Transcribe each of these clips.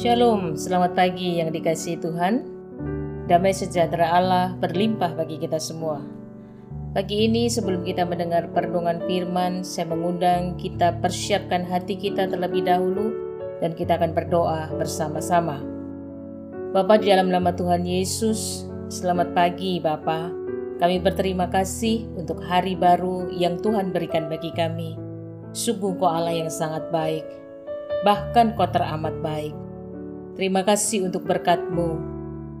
Shalom, selamat pagi yang dikasihi Tuhan. Damai sejahtera Allah berlimpah bagi kita semua. Pagi ini sebelum kita mendengar perdongan firman, saya mengundang kita persiapkan hati kita terlebih dahulu dan kita akan berdoa bersama-sama. Bapa di dalam nama Tuhan Yesus, selamat pagi Bapa. Kami berterima kasih untuk hari baru yang Tuhan berikan bagi kami. Sungguh kau Allah yang sangat baik, bahkan kau teramat baik. Terima kasih untuk berkat-Mu.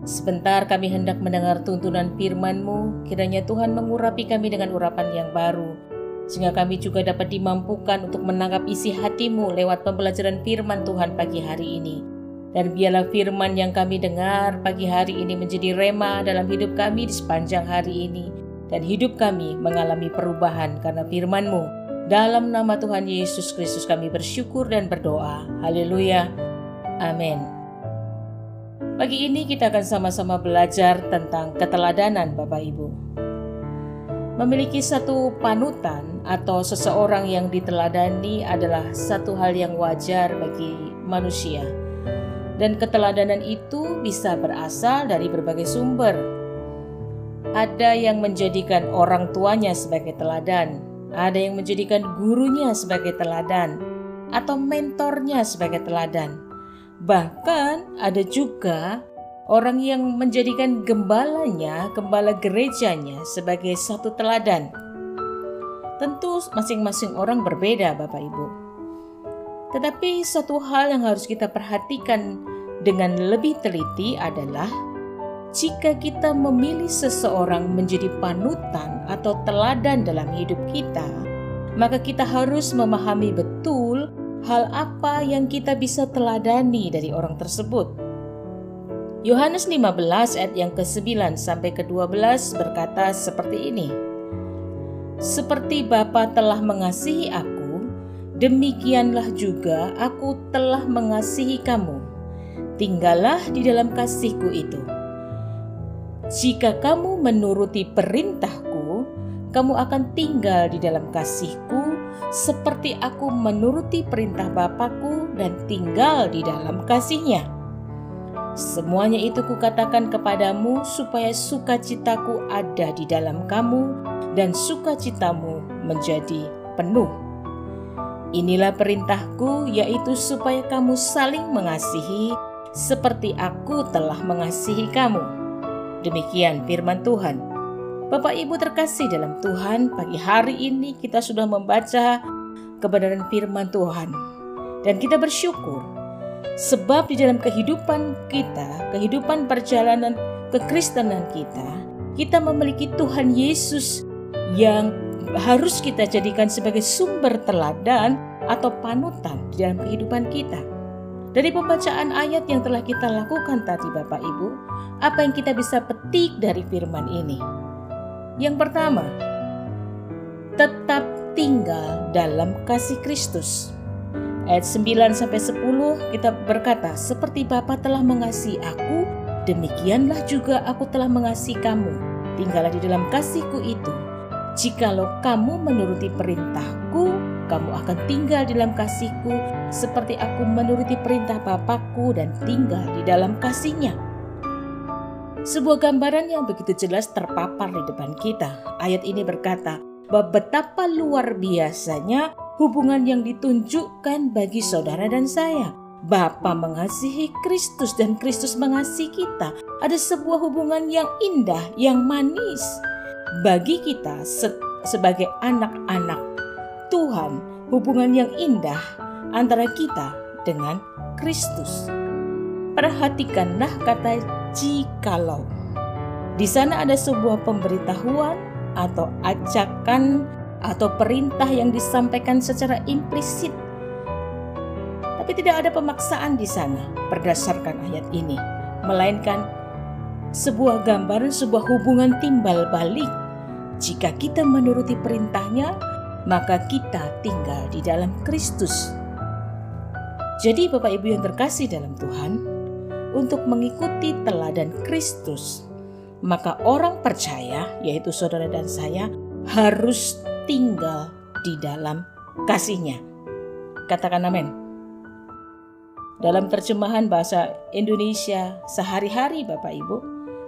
Sebentar kami hendak mendengar tuntunan firman-Mu, kiranya Tuhan mengurapi kami dengan urapan yang baru, sehingga kami juga dapat dimampukan untuk menangkap isi hatimu lewat pembelajaran firman Tuhan pagi hari ini. Dan biarlah firman yang kami dengar pagi hari ini menjadi rema dalam hidup kami di sepanjang hari ini. Dan hidup kami mengalami perubahan karena firman-Mu. Dalam nama Tuhan Yesus Kristus kami bersyukur dan berdoa. Haleluya. Amin. Pagi ini kita akan sama-sama belajar tentang keteladanan Bapak Ibu. Memiliki satu panutan atau seseorang yang diteladani adalah satu hal yang wajar bagi manusia. Dan keteladanan itu bisa berasal dari berbagai sumber. Ada yang menjadikan orang tuanya sebagai teladan, ada yang menjadikan gurunya sebagai teladan, atau mentornya sebagai teladan Bahkan ada juga orang yang menjadikan gembalanya, gembala gerejanya sebagai satu teladan. Tentu masing-masing orang berbeda Bapak Ibu. Tetapi satu hal yang harus kita perhatikan dengan lebih teliti adalah jika kita memilih seseorang menjadi panutan atau teladan dalam hidup kita, maka kita harus memahami betul hal apa yang kita bisa teladani dari orang tersebut. Yohanes 15 ayat yang ke-9 sampai ke-12 berkata seperti ini. Seperti Bapa telah mengasihi aku, demikianlah juga aku telah mengasihi kamu. Tinggallah di dalam kasihku itu. Jika kamu menuruti perintahku, kamu akan tinggal di dalam kasihku seperti aku menuruti perintah Bapakku dan tinggal di dalam kasihnya. Semuanya itu kukatakan kepadamu supaya sukacitaku ada di dalam kamu dan sukacitamu menjadi penuh. Inilah perintahku yaitu supaya kamu saling mengasihi seperti aku telah mengasihi kamu. Demikian firman Tuhan. Bapak Ibu terkasih dalam Tuhan, pagi hari ini kita sudah membaca kebenaran firman Tuhan. Dan kita bersyukur sebab di dalam kehidupan kita, kehidupan perjalanan kekristenan kita, kita memiliki Tuhan Yesus yang harus kita jadikan sebagai sumber teladan atau panutan di dalam kehidupan kita. Dari pembacaan ayat yang telah kita lakukan tadi Bapak Ibu, apa yang kita bisa petik dari firman ini? Yang pertama, tetap tinggal dalam kasih Kristus. Ayat 9 sampai 10 kita berkata, seperti Bapa telah mengasihi aku, demikianlah juga aku telah mengasihi kamu. Tinggallah di dalam kasihku itu. Jikalau kamu menuruti perintahku, kamu akan tinggal di dalam kasihku seperti aku menuruti perintah Bapakku dan tinggal di dalam kasihnya. Sebuah gambaran yang begitu jelas terpapar di depan kita. Ayat ini berkata bahwa betapa luar biasanya hubungan yang ditunjukkan bagi saudara dan saya. Bapa mengasihi Kristus dan Kristus mengasihi kita. Ada sebuah hubungan yang indah, yang manis bagi kita se sebagai anak-anak Tuhan. Hubungan yang indah antara kita dengan Kristus. Perhatikanlah kata jikalau. Di sana ada sebuah pemberitahuan atau ajakan atau perintah yang disampaikan secara implisit. Tapi tidak ada pemaksaan di sana berdasarkan ayat ini, melainkan sebuah gambaran sebuah hubungan timbal balik. Jika kita menuruti perintahnya, maka kita tinggal di dalam Kristus. Jadi Bapak Ibu yang terkasih dalam Tuhan, untuk mengikuti teladan Kristus, maka orang percaya, yaitu saudara dan saya, harus tinggal di dalam kasihnya. Katakan amin. Dalam terjemahan bahasa Indonesia sehari-hari Bapak Ibu,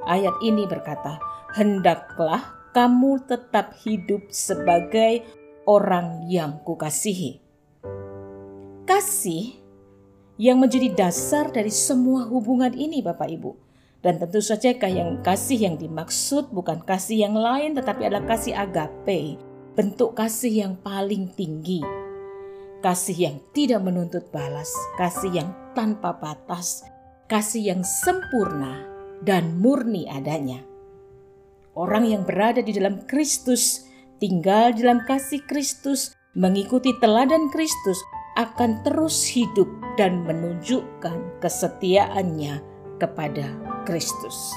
ayat ini berkata, "Hendaklah kamu tetap hidup sebagai orang yang kukasihi." Kasih yang menjadi dasar dari semua hubungan ini Bapak Ibu. Dan tentu saja yang kasih yang dimaksud bukan kasih yang lain tetapi adalah kasih agape, bentuk kasih yang paling tinggi kasih yang tidak menuntut balas, kasih yang tanpa batas, kasih yang sempurna dan murni adanya. Orang yang berada di dalam Kristus, tinggal di dalam kasih Kristus, mengikuti teladan Kristus, akan terus hidup dan menunjukkan kesetiaannya kepada Kristus.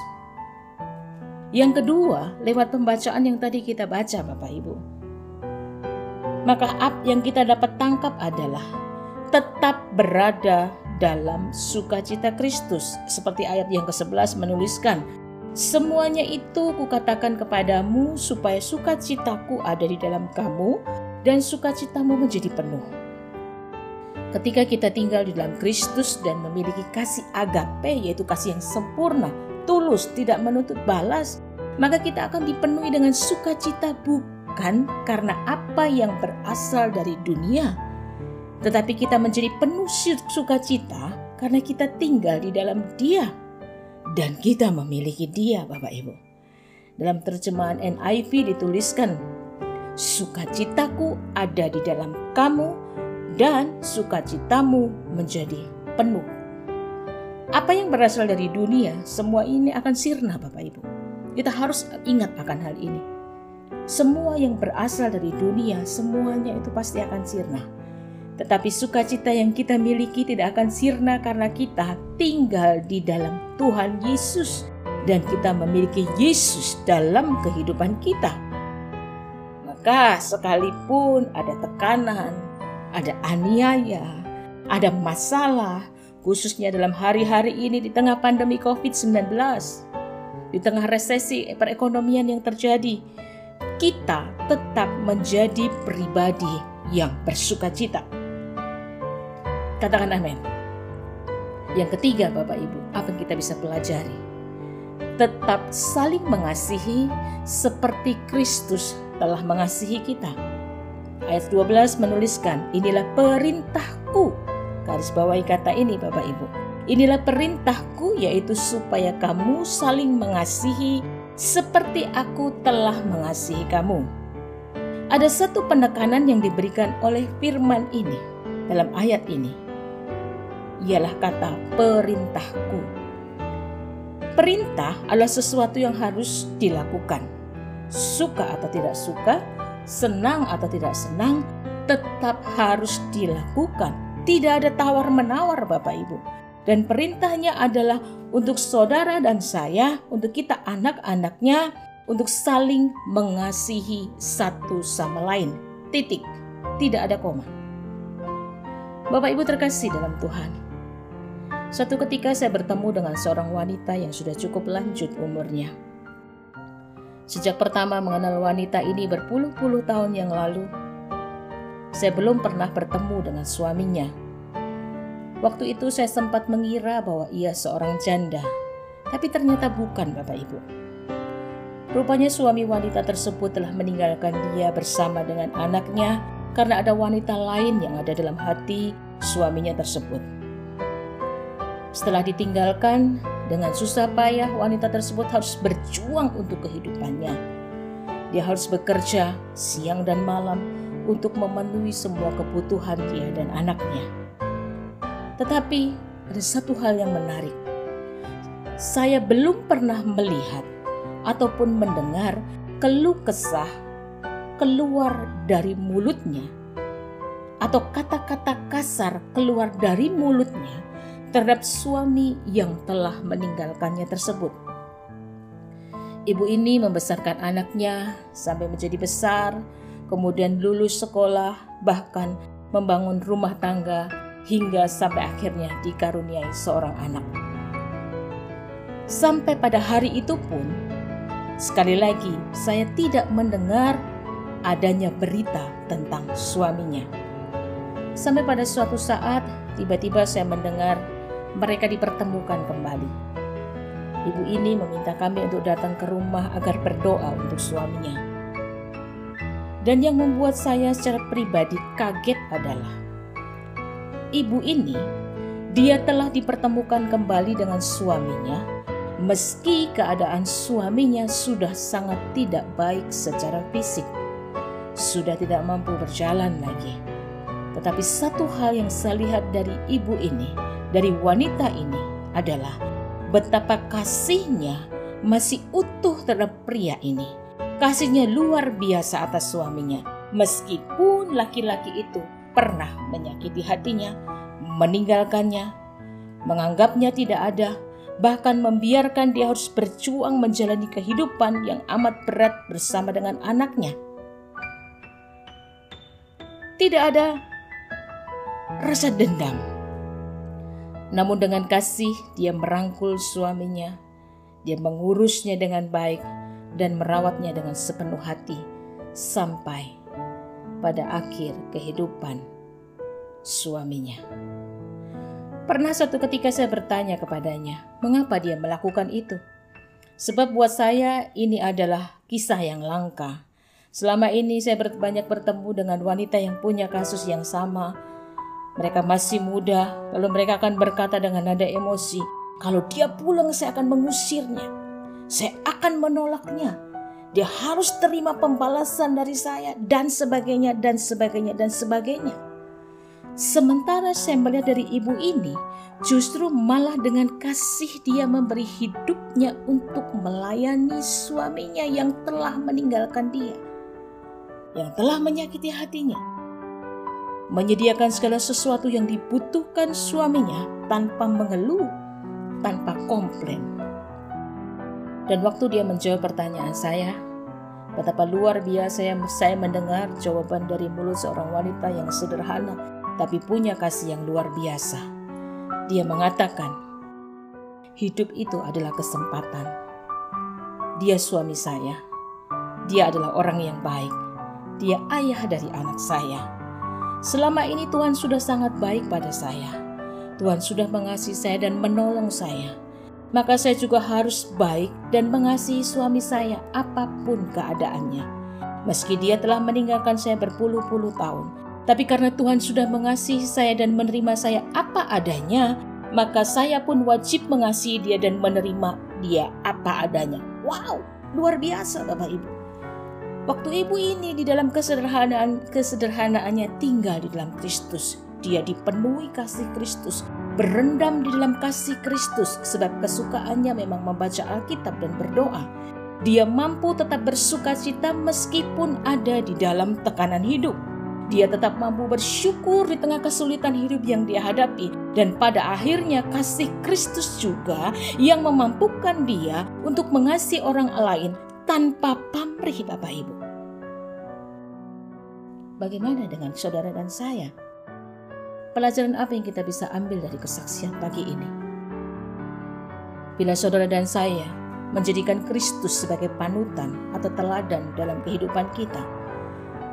Yang kedua, lewat pembacaan yang tadi kita baca, Bapak Ibu maka apa yang kita dapat tangkap adalah tetap berada dalam sukacita Kristus. Seperti ayat yang ke-11 menuliskan, Semuanya itu kukatakan kepadamu supaya sukacitaku ada di dalam kamu dan sukacitamu menjadi penuh. Ketika kita tinggal di dalam Kristus dan memiliki kasih agape yaitu kasih yang sempurna, tulus, tidak menuntut balas, maka kita akan dipenuhi dengan sukacita bukan karena apa yang berasal dari dunia, tetapi kita menjadi penuh sukacita karena kita tinggal di dalam Dia dan kita memiliki Dia, Bapak Ibu. Dalam terjemahan NIV dituliskan, "Sukacitaku ada di dalam kamu dan sukacitamu menjadi penuh." Apa yang berasal dari dunia, semua ini akan sirna, Bapak Ibu. Kita harus ingat akan hal ini semua yang berasal dari dunia, semuanya itu pasti akan sirna. Tetapi sukacita yang kita miliki tidak akan sirna karena kita tinggal di dalam Tuhan Yesus dan kita memiliki Yesus dalam kehidupan kita. Maka sekalipun ada tekanan, ada aniaya, ada masalah, khususnya dalam hari-hari ini di tengah pandemi COVID-19, di tengah resesi perekonomian yang terjadi, kita tetap menjadi pribadi yang bersuka cita. Katakan amin. Yang ketiga Bapak Ibu, apa yang kita bisa pelajari? Tetap saling mengasihi seperti Kristus telah mengasihi kita. Ayat 12 menuliskan, inilah perintahku. Garis bawahi kata ini Bapak Ibu. Inilah perintahku yaitu supaya kamu saling mengasihi seperti aku telah mengasihi kamu. Ada satu penekanan yang diberikan oleh firman ini dalam ayat ini. Ialah kata perintahku. Perintah adalah sesuatu yang harus dilakukan. Suka atau tidak suka, senang atau tidak senang, tetap harus dilakukan. Tidak ada tawar-menawar Bapak Ibu dan perintahnya adalah untuk saudara dan saya, untuk kita anak-anaknya, untuk saling mengasihi satu sama lain. Titik, tidak ada koma. Bapak Ibu terkasih dalam Tuhan. Suatu ketika saya bertemu dengan seorang wanita yang sudah cukup lanjut umurnya. Sejak pertama mengenal wanita ini berpuluh-puluh tahun yang lalu, saya belum pernah bertemu dengan suaminya Waktu itu saya sempat mengira bahwa ia seorang janda, tapi ternyata bukan Bapak Ibu. Rupanya suami wanita tersebut telah meninggalkan dia bersama dengan anaknya karena ada wanita lain yang ada dalam hati suaminya tersebut. Setelah ditinggalkan, dengan susah payah wanita tersebut harus berjuang untuk kehidupannya. Dia harus bekerja siang dan malam untuk memenuhi semua kebutuhan dia dan anaknya. Tetapi ada satu hal yang menarik. Saya belum pernah melihat ataupun mendengar keluh kesah keluar dari mulutnya atau kata-kata kasar keluar dari mulutnya terhadap suami yang telah meninggalkannya tersebut. Ibu ini membesarkan anaknya sampai menjadi besar, kemudian lulus sekolah, bahkan membangun rumah tangga hingga sampai akhirnya dikaruniai seorang anak. Sampai pada hari itu pun, sekali lagi saya tidak mendengar adanya berita tentang suaminya. Sampai pada suatu saat, tiba-tiba saya mendengar mereka dipertemukan kembali. Ibu ini meminta kami untuk datang ke rumah agar berdoa untuk suaminya. Dan yang membuat saya secara pribadi kaget adalah ibu ini dia telah dipertemukan kembali dengan suaminya meski keadaan suaminya sudah sangat tidak baik secara fisik. Sudah tidak mampu berjalan lagi. Tetapi satu hal yang saya lihat dari ibu ini, dari wanita ini adalah betapa kasihnya masih utuh terhadap pria ini. Kasihnya luar biasa atas suaminya, meskipun laki-laki itu pernah menyakiti hatinya, meninggalkannya, menganggapnya tidak ada, bahkan membiarkan dia harus berjuang menjalani kehidupan yang amat berat bersama dengan anaknya. Tidak ada rasa dendam. Namun dengan kasih dia merangkul suaminya, dia mengurusnya dengan baik dan merawatnya dengan sepenuh hati sampai pada akhir kehidupan suaminya. Pernah suatu ketika saya bertanya kepadanya, mengapa dia melakukan itu? Sebab buat saya ini adalah kisah yang langka. Selama ini saya banyak bertemu dengan wanita yang punya kasus yang sama, mereka masih muda, lalu mereka akan berkata dengan nada emosi, "Kalau dia pulang, saya akan mengusirnya. Saya akan menolaknya. Dia harus terima pembalasan dari saya, dan sebagainya, dan sebagainya, dan sebagainya." Sementara saya melihat dari ibu ini, justru malah dengan kasih dia memberi hidupnya untuk melayani suaminya yang telah meninggalkan dia, yang telah menyakiti hatinya menyediakan segala sesuatu yang dibutuhkan suaminya tanpa mengeluh, tanpa komplain. Dan waktu dia menjawab pertanyaan saya, betapa luar biasa yang saya mendengar jawaban dari mulut seorang wanita yang sederhana tapi punya kasih yang luar biasa. Dia mengatakan, hidup itu adalah kesempatan. Dia suami saya. Dia adalah orang yang baik. Dia ayah dari anak saya Selama ini Tuhan sudah sangat baik pada saya. Tuhan sudah mengasihi saya dan menolong saya. Maka saya juga harus baik dan mengasihi suami saya apa pun keadaannya. Meski dia telah meninggalkan saya berpuluh-puluh tahun. Tapi karena Tuhan sudah mengasihi saya dan menerima saya apa adanya, maka saya pun wajib mengasihi dia dan menerima dia apa adanya. Wow, luar biasa Bapak Ibu. Waktu ibu ini di dalam kesederhanaan kesederhanaannya tinggal di dalam Kristus. Dia dipenuhi kasih Kristus, berendam di dalam kasih Kristus sebab kesukaannya memang membaca Alkitab dan berdoa. Dia mampu tetap bersuka cita meskipun ada di dalam tekanan hidup. Dia tetap mampu bersyukur di tengah kesulitan hidup yang dia hadapi dan pada akhirnya kasih Kristus juga yang memampukan dia untuk mengasihi orang lain tanpa pamrih Bapak Ibu. Bagaimana dengan saudara dan saya? Pelajaran apa yang kita bisa ambil dari kesaksian pagi ini? Bila saudara dan saya menjadikan Kristus sebagai panutan atau teladan dalam kehidupan kita,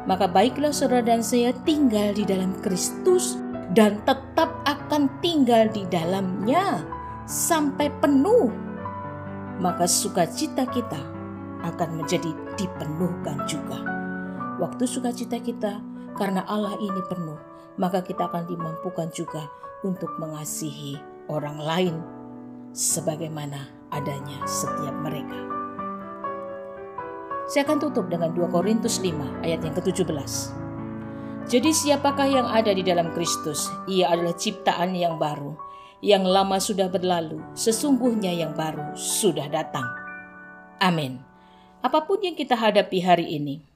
maka baiklah saudara dan saya tinggal di dalam Kristus dan tetap akan tinggal di dalamnya sampai penuh. Maka sukacita kita akan menjadi dipenuhkan juga. Waktu sukacita kita karena Allah ini penuh, maka kita akan dimampukan juga untuk mengasihi orang lain sebagaimana adanya setiap mereka. Saya akan tutup dengan 2 Korintus 5 ayat yang ke-17. Jadi siapakah yang ada di dalam Kristus? Ia adalah ciptaan yang baru. Yang lama sudah berlalu, sesungguhnya yang baru sudah datang. Amin apa pun yang kita hadapi hari ini.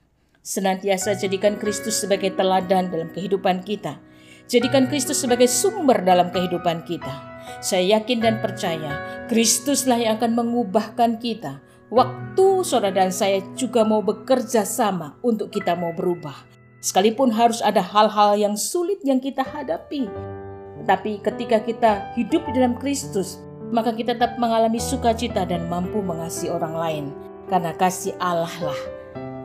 Senantiasa jadikan Kristus sebagai teladan dalam kehidupan kita. Jadikan Kristus sebagai sumber dalam kehidupan kita. Saya yakin dan percaya Kristuslah yang akan mengubahkan kita. Waktu saudara dan saya juga mau bekerja sama untuk kita mau berubah. Sekalipun harus ada hal-hal yang sulit yang kita hadapi. Tapi ketika kita hidup di dalam Kristus, maka kita tetap mengalami sukacita dan mampu mengasihi orang lain karena kasih Allah lah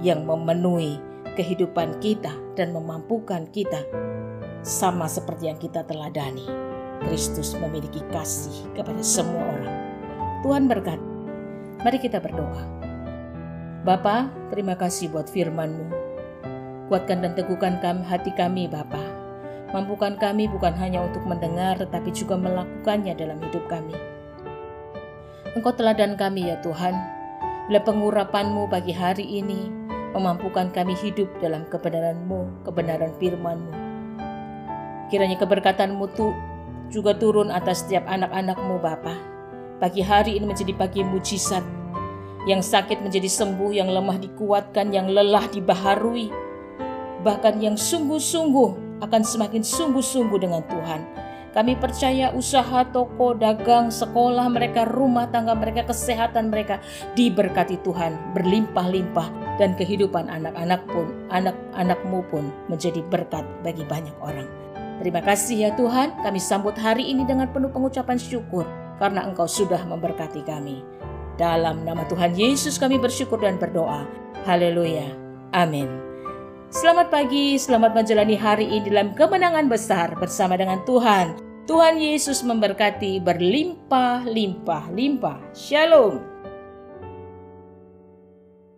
yang memenuhi kehidupan kita dan memampukan kita sama seperti yang kita teladani. Kristus memiliki kasih kepada semua orang. Tuhan berkat. Mari kita berdoa. Bapa, terima kasih buat firman-Mu. Kuatkan dan teguhkan kami, hati kami, Bapa. Mampukan kami bukan hanya untuk mendengar, tetapi juga melakukannya dalam hidup kami. Engkau teladan kami ya Tuhan. Bila pengurapan-Mu pagi hari ini memampukan kami hidup dalam kebenaran-Mu, kebenaran firman-Mu. Kiranya keberkatan-Mu tu juga turun atas setiap anak-anak-Mu Bapa. Pagi hari ini menjadi pagi mujizat. Yang sakit menjadi sembuh, yang lemah dikuatkan, yang lelah dibaharui. Bahkan yang sungguh-sungguh akan semakin sungguh-sungguh dengan Tuhan. Kami percaya usaha toko, dagang, sekolah mereka, rumah tangga mereka, kesehatan mereka diberkati Tuhan berlimpah-limpah dan kehidupan anak-anak pun, anak-anakmu pun menjadi berkat bagi banyak orang. Terima kasih ya Tuhan, kami sambut hari ini dengan penuh pengucapan syukur karena Engkau sudah memberkati kami. Dalam nama Tuhan Yesus kami bersyukur dan berdoa. Haleluya. Amin. Selamat pagi, selamat menjalani hari ini dalam kemenangan besar bersama dengan Tuhan. Tuhan Yesus memberkati berlimpah, limpah, limpah. Shalom.